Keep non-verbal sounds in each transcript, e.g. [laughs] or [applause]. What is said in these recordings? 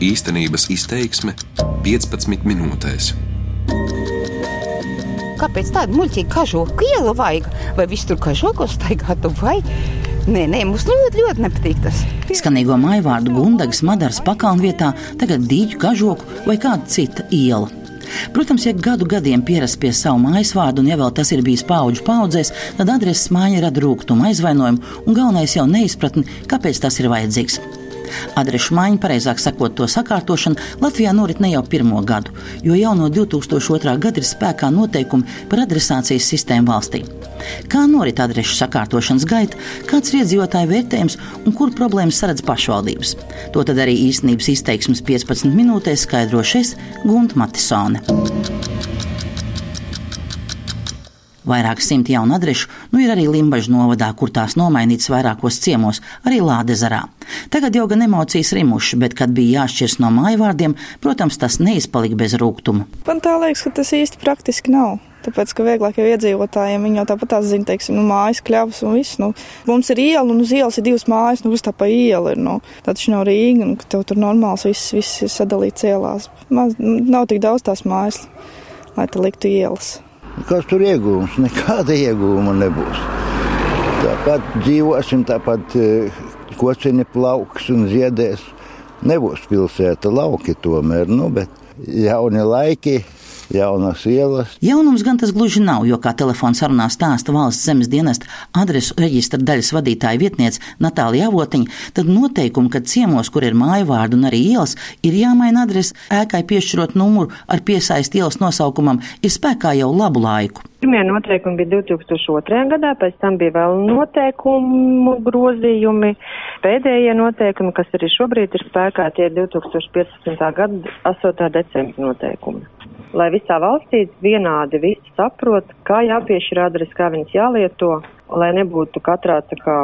Īstenības izteiksme 15 minūtēs. Kāpēc tādu muļķīgu kažoku ielu vajag? Vai viss tur kažokos staigātu vai? Nē, nē, mums ļoti, ļoti nepatīk tas. Skanīgo māju vārdu Gundagas Madaras pakalnvietā tagad dīķu kažoku vai kāda cita iela. Protams, ja gadu gadiem pierast pie savu mājas vārdu, un ja vēl tas ir bijis paudžu paudzēs, tad adreses māja rada rūkumu, aizvainojumu un galvenais jau neizpratni, kāpēc tas ir vajadzīgs. Adrešu maiņa, pareizāk sakot, to sakārtošana Latvijā norit ne jau pirmo gadu, jo jau no 2002. gada ir spēkā noteikumi par adresācijas sistēmu valstī. Kā norit adrešu sakārtošanas gaita, kāds ir iedzīvotāju vērtējums un kur problēmas saredz pašvaldības. To tad arī īstenības izteiksmes 15 minūtēs skaidrošais Gunta Matisone. Vairāk simt jaunu adrešu nu ir arī Limbaģa novadā, kur tās nomainītas vairākos ciemos, arī Lādezarā. Tagad jau gan emocijas rimuši, bet, kad bija jāšķirs no māju vārdiem, protams, tas neizpalika bez rūkuma. Man tā liekas, ka tas īsti praktiski nav. Tāpēc, ka vieglāk jau iedzīvotājiem jau tāpat zina, teiksim, nu, mājas kļavas un viss. Nu, mums ir iela, un uz ielas ir divas mājas, nu, kas tā pa ielu ir. Nu, tā taču nav Rīga, un tev tur normāls viss, viss ir sadalīts ielās. Maz, nav tik daudz tās mājas, lai te liktu ielas. Kas tur iegūms? [laughs] Nekāda iegūma nebūs. Tāpat dzīvosim, tāpat kociņi plauks un ziedēs. Nebūs pilsēta lauki tomēr, nu, bet jauni laiki jaunas ielas. Jaunums gan tas gluži nav, jo, kā telefons sarunā stāsta valsts zemes dienesta adresu reģistra daļas vadītāja vietniece Natālija Avotiņa, tad noteikumi, ka ciemos, kur ir māju vārdu un arī ielas, ir jāmaina adrese, ēkai piešķirot numuru ar piesaisti ielas nosaukumam, ir spēkā jau labu laiku. Pirmie noteikumi bija 2002. gadā, pēc tam bija vēl noteikumu grozījumi. Pēdējie noteikumi, kas arī šobrīd ir spēkā, tie ir 2015. gada 8. decembra noteikumi lai visā valstī vienādi visi saprot, kā jāpiešķir adrese, kā viņas jālieto, lai nebūtu katrā tā kā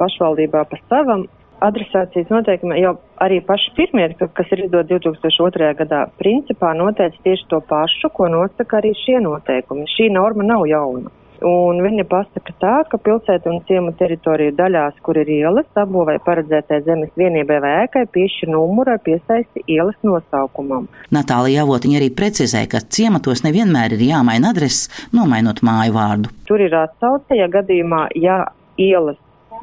pašvaldībā pa savam. Adresācijas noteikumi jau arī paši pirmie, kas ir izdot 2002. gadā, principā noteica tieši to pašu, ko nosaka arī šie noteikumi. Šī norma nav jauna. Un viņa pasaka tā, ka pilsētu un ciemu teritoriju daļās, kur ir ielas, abūvē paredzētai zemes vienībai vai ēkai piešķir numuru ar piesaisti ielas nosaukumam. Natālija Avotiņa arī precizē, ka ciematos nevienmēr ir jāmaina adreses, nomainot māju vārdu. Tur ir atsauce, ja gadījumā, ja ielas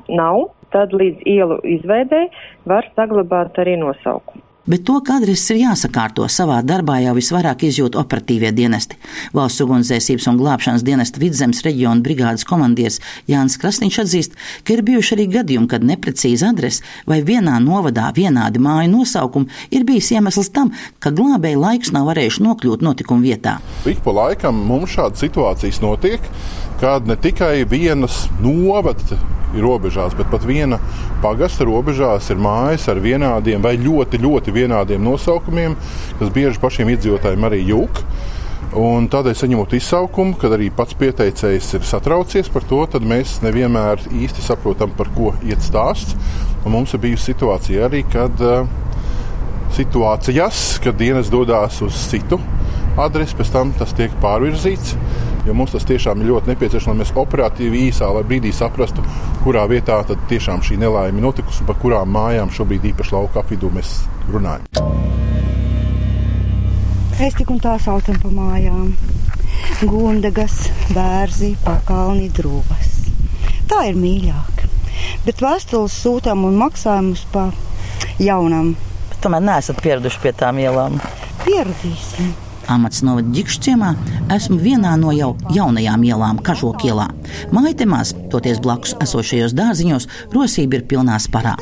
nav, tad līdz ielu izveidē var saglabāt arī nosaukumu bet to, ka adreses ir jāsakārto savā darbā, jau visvairāk izjūt operatīvie dienesti. Valsts ugunsdzēsības un glābšanas dienesta vidzemes reģiona brigādes komandieris Jānis Krasniņš atzīst, ka ir bijuši arī gadījumi, kad neprecīza adrese vai vienā novadā vienādi māju nosaukumi ir bijis iemesls tam, ka glābēji laiks nav varējuši nokļūt notikuma vietā. Ik pa laikam mums šādas situācijas notiek, kad ne tikai vienas novads ir robežās, bet pat viena pagasta robežās ir mājas ar vienādiem vai ļoti, ļoti vienādiem nosaukumiem, kas bieži pašiem iedzīvotājiem arī jūg. Un tādēļ, saņemot izsaukumu, kad arī pats pieteicējs ir satraucies par to, tad mēs nevienmēr īsti saprotam, par ko iet stāsts. Un mums ir bijusi situācija arī, kad uh, situācijas, kad dienas dodas uz citu adresi, pēc tam tas tiek pārvirzīts jo mums tas tiešām ir ļoti nepieciešams, lai mēs operatīvi īsā brīdī saprastu, kurā vietā tad tiešām šī nelaime notikusi un par kurām mājām šobrīd īpaši lauka apvidū mēs runājam. Es tik un tā saucam pa mājām. Gundagas, bērzi, pakalni, drūvas. Tā ir mīļāka. Bet vēstules sūtām un maksājumus pa jaunam. Tomēr neesat pieraduši pie tām ielām. Pieradīsim amats novada ģikšu ciemā, esmu vienā no jau jaunajām ielām, Kažokielā. Maitemās, toties blakus esošajos dārziņos, rosība ir pilnā sparā.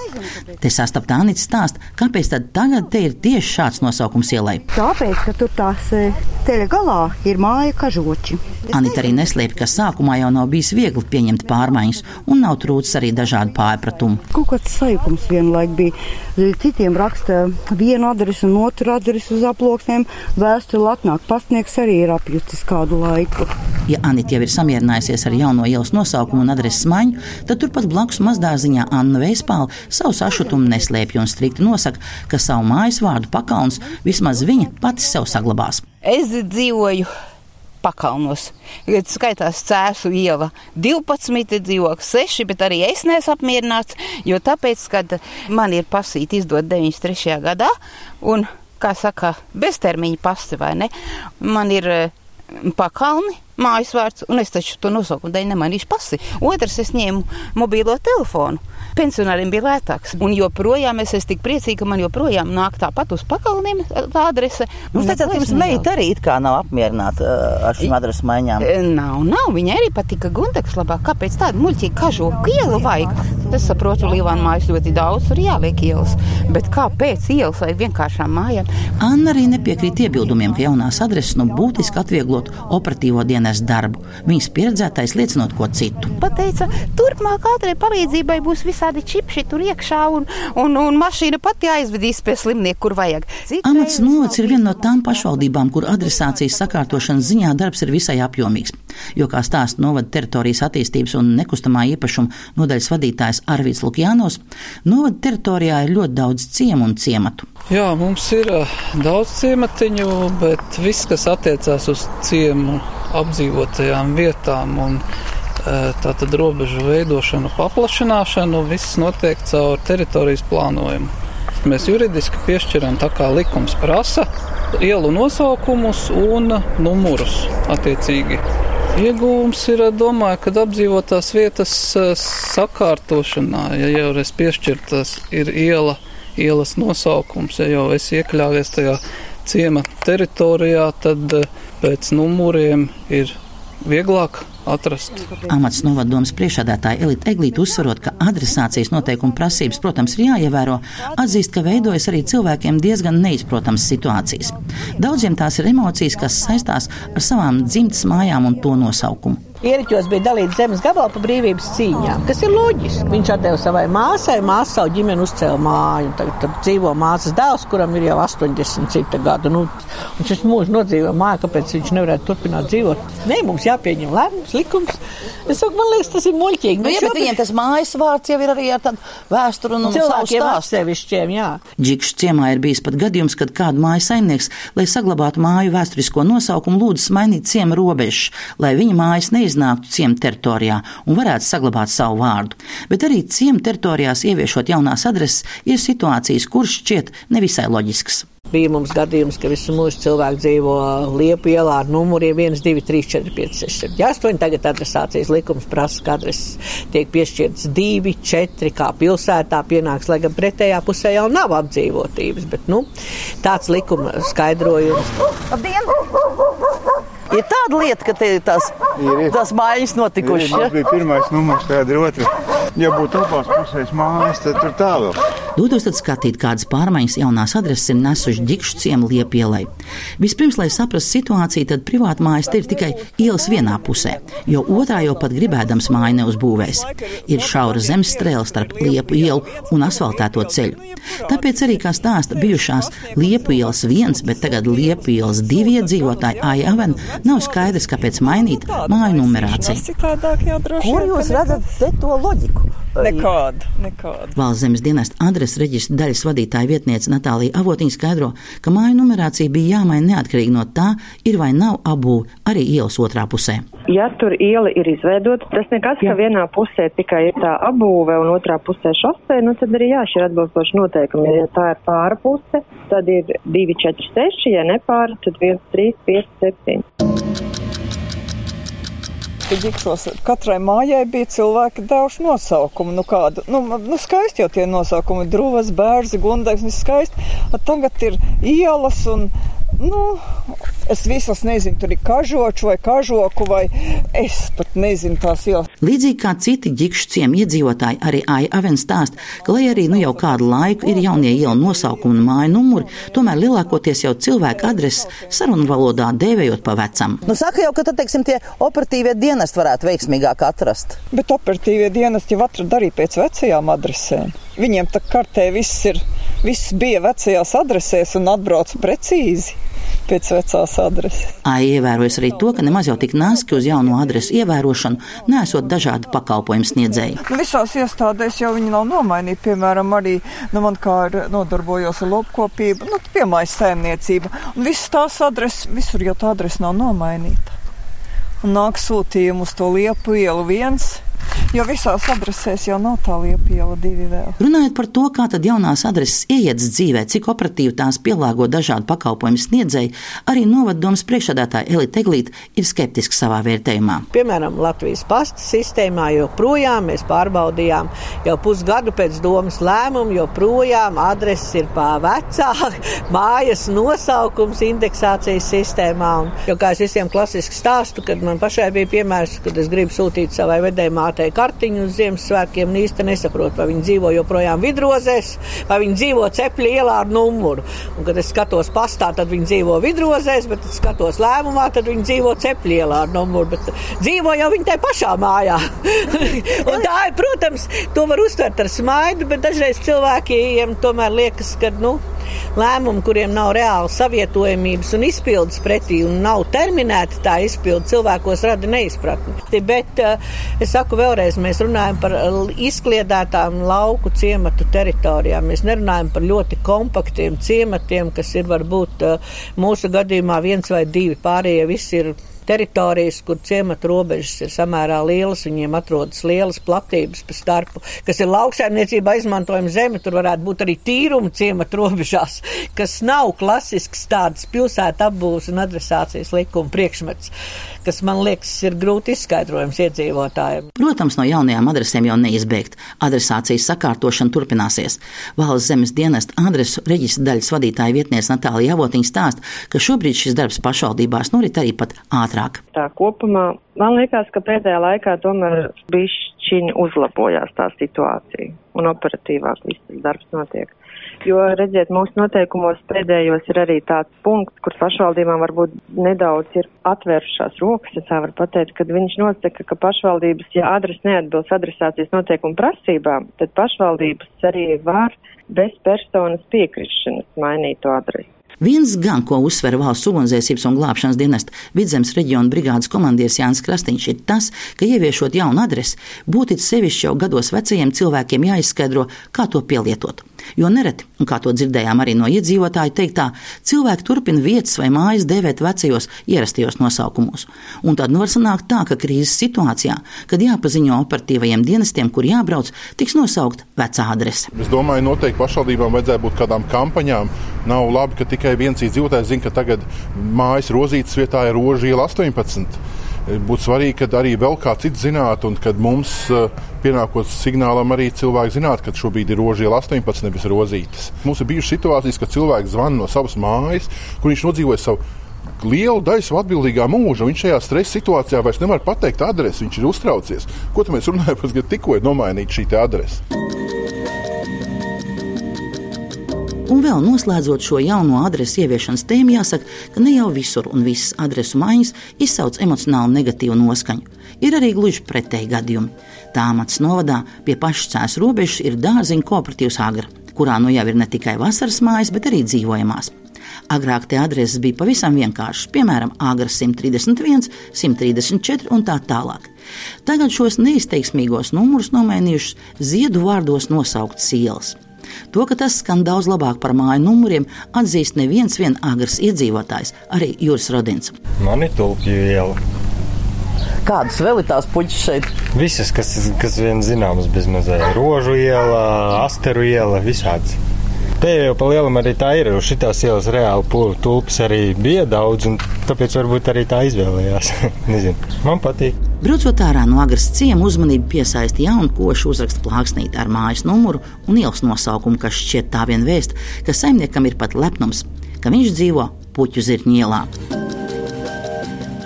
Te sastapta Anita stāst, kāpēc tad tagad te ir tieši šāds nosaukums ielai. Tāpēc, ka tur tās e, ceļa galā ir māja kažoči. Anita arī neslēpj, ka sākumā jau nav bijis viegli pieņemt pārmaiņas, un nav trūcis arī dažādu pārpratumu. Kaut kāds sajukums vienlaik bija. Citiem raksta vienu adresi un otru adresi uz aploksnēm. Vēstuli atnāk pastnieks arī ir apjutis kādu laiku. Ja Anita jau ir samierinājusies ar jauno ielas nosaukumu un adreses maiņu, tad turpat blakus mazdāziņā Anna Veispāle savu sašutumu neslēpj un strikti nosaka, ka savu mājas vārdu pakalns vismaz viņa pati sev saglabās. Es dzīvoju pakalnos. Kad skaitās cēsu iela 12, dzīvoklis 6, bet arī es neesmu apmierināts, jo tāpēc, kad man ir pasīti izdot 93. gadā, un, kā saka, beztermiņa pasti vai ne, man ir pakalni, mājas vārds, un es taču to nosaukumu dēļ nemainīšu pasi. Otrs, es ņēmu mobilo telefonu. Pensionāriem bija lētāks. Un joprojām es esmu tik priecīga, ka man joprojām nāk tāpat uz pakalniem tā adrese. Jūs teicāt, ka jums meita arī it kā nav apmierināta uh, ar šīm adreses maiņām. Nav, nav. Viņa arī patika Gundeks labāk. Kāpēc tādu muļķīgu kažoku ielu vajag? Es saprotu, Līvāna mājas ļoti daudz, tur jāliek ielas. Bet kāpēc ielas vai vienkāršām mājām? Anna arī nepiekrīt iebildumiem, ka jaunās adreses nu būtiski atvieglot operatīvo dienas darbu. Viņas pieredzētais liecinot ko citu. Pateica, turpmāk ātrai palīdzībai būs visādi čipši tur iekšā un, un, un mašīna pati aizvedīs pie slimnieka, kur vajag. Cik Amats novads ir viena no tām pašvaldībām, kur adresācijas sakārtošanas ziņā darbs ir visai apjomīgs. Jo, kā stāsta novada teritorijas attīstības un nekustamā īpašuma nodaļas vadītājs Arvīts Lukjānos, novada teritorijā ir ļoti daudz ciemu un ciematu. Jā, mums ir uh, daudz ciematiņu, bet viss, kas attiecās uz ciemu apdzīvotajām vietām un tātad robežu veidošanu, paplašināšanu, viss notiek caur teritorijas plānojumu. Mēs juridiski piešķiram tā kā likums prasa ielu nosaukumus un numurus attiecīgi. Iegūms ir, domāju, kad apdzīvotās vietas sakārtošanā, ja jau es piešķirtas ir iela, ielas nosaukums, ja jau es iekļāvies tajā ciema teritorijā, tad pēc numuriem ir vieglāk atrast. Amats novadomas priekšādātāja Elita Eglīte uzsverot, ka adresācijas noteikuma prasības, protams, ir jāievēro, atzīst, ka veidojas arī cilvēkiem diezgan neizprotams situācijas. Daudziem tās ir emocijas, kas saistās ar savām dzimtas mājām un to nosaukumu. Ieriķos bija dalīts zemes gabals par brīvības cīņām, kas ir loģiski. Viņš atdeva savai māsai, māsa savu ģimeni uzcēla māju. Tagad tad dzīvo māsas dēls, kuram ir jau 80 cita gadu. Nu, viņš šis mūžs nodzīvo māju, kāpēc viņš nevarētu turpināt dzīvot. Nē, mums jāpieņem lēmums, likums. Es saku, man liekas, tas ir muļķīgi. Nu, jā, bet viņiem tas mājas vārds jau ir arī ar tādu vēsturu un cilvēkiem atsevišķiem, jā. Džikšu ciemā ir bijis pat gadījums, kad kādu māju saimnieks, lai saglabātu māju vēsturisko nosaukumu, lūdzas mainīt ciema robežas, lai viņa mājas neiznāktu ciema teritorijā un varētu saglabāt savu vārdu. Bet arī ciema teritorijās ieviešot jaunās adreses ir situācijas, kuras šķiet nevisai loģiskas. Bija mums gadījums, ka visu mūžu cilvēku dzīvo liepu ielā ar numuriem 1, 2, 3, 4, 5, 6, 7, 8. Tagad adresācijas likums prasa, ka adreses tiek piešķirtas 2, 4, kā pilsētā pienāks, lai gan pretējā pusē jau nav apdzīvotības. Bet, nu, tāds likuma skaidrojums. Labdien! Ir tāda lieta, ka te ir tās, ir, tās mājas notikušas. Tas bija pirmais numurs, tāda ir otra. Ja būtu abās pusēs mājas, tad tur tālāk. Dodos tad skatīt, kādas pārmaiņas jaunās adreses ir nesuši ģikšu ciemu liepielai. Vispirms, lai saprastu situāciju, tad privāta mājas te ir tikai ielas vienā pusē, jo otrā jau pat gribēdams māju neuzbūvēs. Ir šaura zemes strēle starp liepu ielu un asfaltēto ceļu. Tāpēc arī, kā stāsta bijušās liepu ielas viens, bet tagad liepu ielas divi iedzīvotāji Aijaven, nav skaidrs, kāpēc mainīt māju numerāciju. Kur jūs redzat to loģiku? Nekādu, nekādu. Valsts zemes dienesta adreses reģistra daļas vadītāja vietniece Natālija Avotiņa skaidro, ka māju numerācija bija jāmaina neatkarīgi no tā, ir vai nav abūve arī ielas otrā pusē. Ja tur iela ir izveidota, tas nekas, Jā. ka vienā pusē tikai ir tā abūve un otrā pusē šosei, nu tad arī jāšķir atbilstoši noteikumi. Ja tā ir pāra puse, tad ir 2, 4, 6, ja ne pāra, tad 1, 3, 5, 7 ka ģikšos katrai mājai bija cilvēki devuši nosaukumu. Nu, kādu, nu, nu skaisti jau tie nosaukumi - drūvas, bērzi, gundeks, viss skaisti. Tagad ir ielas un Nu, es visas nezinu, tur ir kažoču vai kažoku, vai es pat nezinu tās ielas. Līdzīgi kā citi ģikšu ciemu iedzīvotāji, arī Aija Avens stāst, ka, lai arī nu jau kādu laiku ir jaunie ielu nosaukumi un māju numuri, tomēr lielākoties jau cilvēku adreses sarunu valodā dēvējot pa vecam. Nu, saka jau, ka tad, teiksim, tie operatīvie dienesti varētu veiksmīgāk atrast. Bet operatīvie dienesti jau atrada arī pēc vecajām adresēm. Viņiem tā kartē viss ir, viss bija vecajās adresēs un atbrauc precīzi pēc vecās adreses. Ai ievērojas arī to, ka nemaz jau tik naski uz jauno adresu ievērošanu nesot dažādu pakalpojumu sniedzēju. Nu, visās iestādēs jau viņi nav nomainīti. Piemēram, arī nu, man kā ir nodarbojos ar lopkopību, nu, piemājas saimniecība. Un visas tās adreses, visur jau tā adrese nav nomainīta. un nāk sūtījumu uz to liepu ielu viens. Jo visās adresēs jau nav tā liepa iela divi vēl. Runājot par to, kā tad jaunās adreses ieietas dzīvē, cik operatīvi tās pielāgo dažādu pakalpojumu sniedzēji, arī novaddomas priekšādātāja Elita Eglīta ir skeptiski savā vērtējumā. Piemēram, Latvijas pasta sistēmā joprojām mēs pārbaudījām jau pusgadu pēc domas lēmumu, joprojām adreses ir pār vecā, [laughs] mājas nosaukums indeksācijas sistēmā. Un, jo kā es visiem klasiski stāstu, kad man pašai bija piemērs, kad es gribu sūtīt savai vedējumātei kartiņu uz Ziemassvētkiem un īsti nesaprotu, vai viņi dzīvo joprojām vidrozēs, vai viņi dzīvo cepļu ielā ar numuru. Un, kad es skatos pastā, tad viņi dzīvo vidrozēs, bet, kad skatos lēmumā, tad viņi dzīvo cepļu ielā ar numuru. Bet dzīvo jau viņi tajā pašā mājā. [laughs] tā ir, protams, to var uztvert ar smaidu, bet dažreiz cilvēkiem tomēr liekas, ka, nu, lēmumi, kuriem nav reāli savietojamības un izpildes pretī un nav terminēti tā izpilde, cilvēkos rada neizpratni. Bet es saku vēlreiz, mēs runājam par izkliedētām lauku ciematu teritorijām. Mēs nerunājam par ļoti kompaktiem ciematiem, kas ir varbūt mūsu gadījumā viens vai divi pārējie visi ir teritorijas, kur ciemata robežas ir samērā lielas, viņiem atrodas lielas platības pa starpu, kas ir lauksaimniecība izmantojama zeme, tur varētu būt arī tīruma ciemata robežās, kas nav klasisks tādas pilsēta apbūves un adresācijas likuma priekšmets, kas man liekas ir grūti izskaidrojums iedzīvotājiem. Protams, no jaunajām adresēm jau neizbēgt. Adresācijas sakārtošana turpināsies. Valsts zemes dienesta adresu reģistra daļas vadītāja vietniece Natālija Avotiņa stāsta, ka šobrīd šis darbs pašvaldībās norit arī pat ātrāk ātrāk. Tā kopumā man liekas, ka pēdējā laikā tomēr bišķiņi uzlabojās tā situācija un operatīvāk viss tas darbs notiek. Jo, redziet, mūsu noteikumos pēdējos ir arī tāds punkts, kur pašvaldībām varbūt nedaudz ir atvēršās rokas, ja tā var pateikt, kad viņš nosaka, ka pašvaldības, ja adres neatbilst adresācijas noteikumu prasībām, tad pašvaldības arī var bez personas piekrišanas mainīt to adresi. Viens gan, ko uzsver valsts ugunsdzēsības un glābšanas dienesta vidzemes reģiona brigādes komandieris Jānis Krastīņš, ir tas, ka ieviešot jaunu adresi, būtu sevišķi jau gados vecajiem cilvēkiem jāizskaidro, kā to pielietot. Jo nereti, un kā to dzirdējām arī no iedzīvotāju teiktā, cilvēki turpina vietas vai mājas dēvēt vecajos ierastajos nosaukumos. Un tad var sanākt tā, ka krīzes situācijā, kad jāpaziņo operatīvajiem dienestiem, kur jābrauc, tiks nosaukt vecā adrese. Es domāju, noteikti pašvaldībām vajadzētu būt kādām kampaņām. Nav labi, ka tikai viens iedzīvotājs zina, ka tagad mājas rozītas vietā ir roža iela 18 būtu svarīgi, ka arī vēl kā cits zinātu, un kad mums uh, pienākot signālam, arī cilvēki zinātu, ka šobrīd ir rožiela 18, nevis rozītes. Mums ir bijušas situācijas, kad cilvēks zvana no savas mājas, kur viņš nodzīvoja savu lielu daļu savu atbildīgā mūža. Viņš šajā stresa situācijā vairs nevar pateikt adresi, viņš ir uztraucies. Ko mēs runājam, [laughs] kad tikko ir nomainīta šī adrese? Un vēl noslēdzot šo jauno adresu ieviešanas tēmu, jāsaka, ka ne jau visur un visas adresu maiņas izsauc emocionāli negatīvu noskaņu. Ir arī gluži pretēji gadījumi. Tāmats novadā pie pašas cēlus robežas ir dārziņa kooperatīvs Agra, kurā nu jau ir ne tikai vasaras mājas, bet arī dzīvojamās. Agrāk te adreses bija pavisam vienkāršas, piemēram, Agra 131, 134 un tā tālāk. Tagad šos neizteiksmīgos numurus nomainījušas ziedu vārdos nosauktas ielas. To, ka tas skan daudz labāk par māju numuriem, atzīst neviens vien agrs iedzīvotājs, arī Juris Rodins. Man ir tulpju iela. Kādas vēl ir tās puķis šeit? Visas, kas, kas vien zināmas, bezmazliet. Rožu iela, asteru iela, visādas. Te jau pa lielam arī tā ir. Uz šitās ielas reāli tulpes arī bija daudz, un tāpēc varbūt arī tā izvēlējās. [laughs] Nezinu, man patīk. Braucot ārā no agras ciema, uzmanību piesaista jaunu košu uzrakstu plāksnīti ar mājas numuru un ielas nosaukumu, kas šķiet tā vien vēst, ka saimniekam ir pat lepnums, ka viņš dzīvo puķu zirņielā.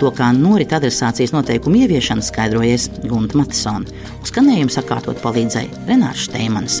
To, kā norit adresācijas noteikumu ieviešana, skaidrojies Gunta Matisona. Skanējumu sakārtot palīdzēja Renārs Steimans.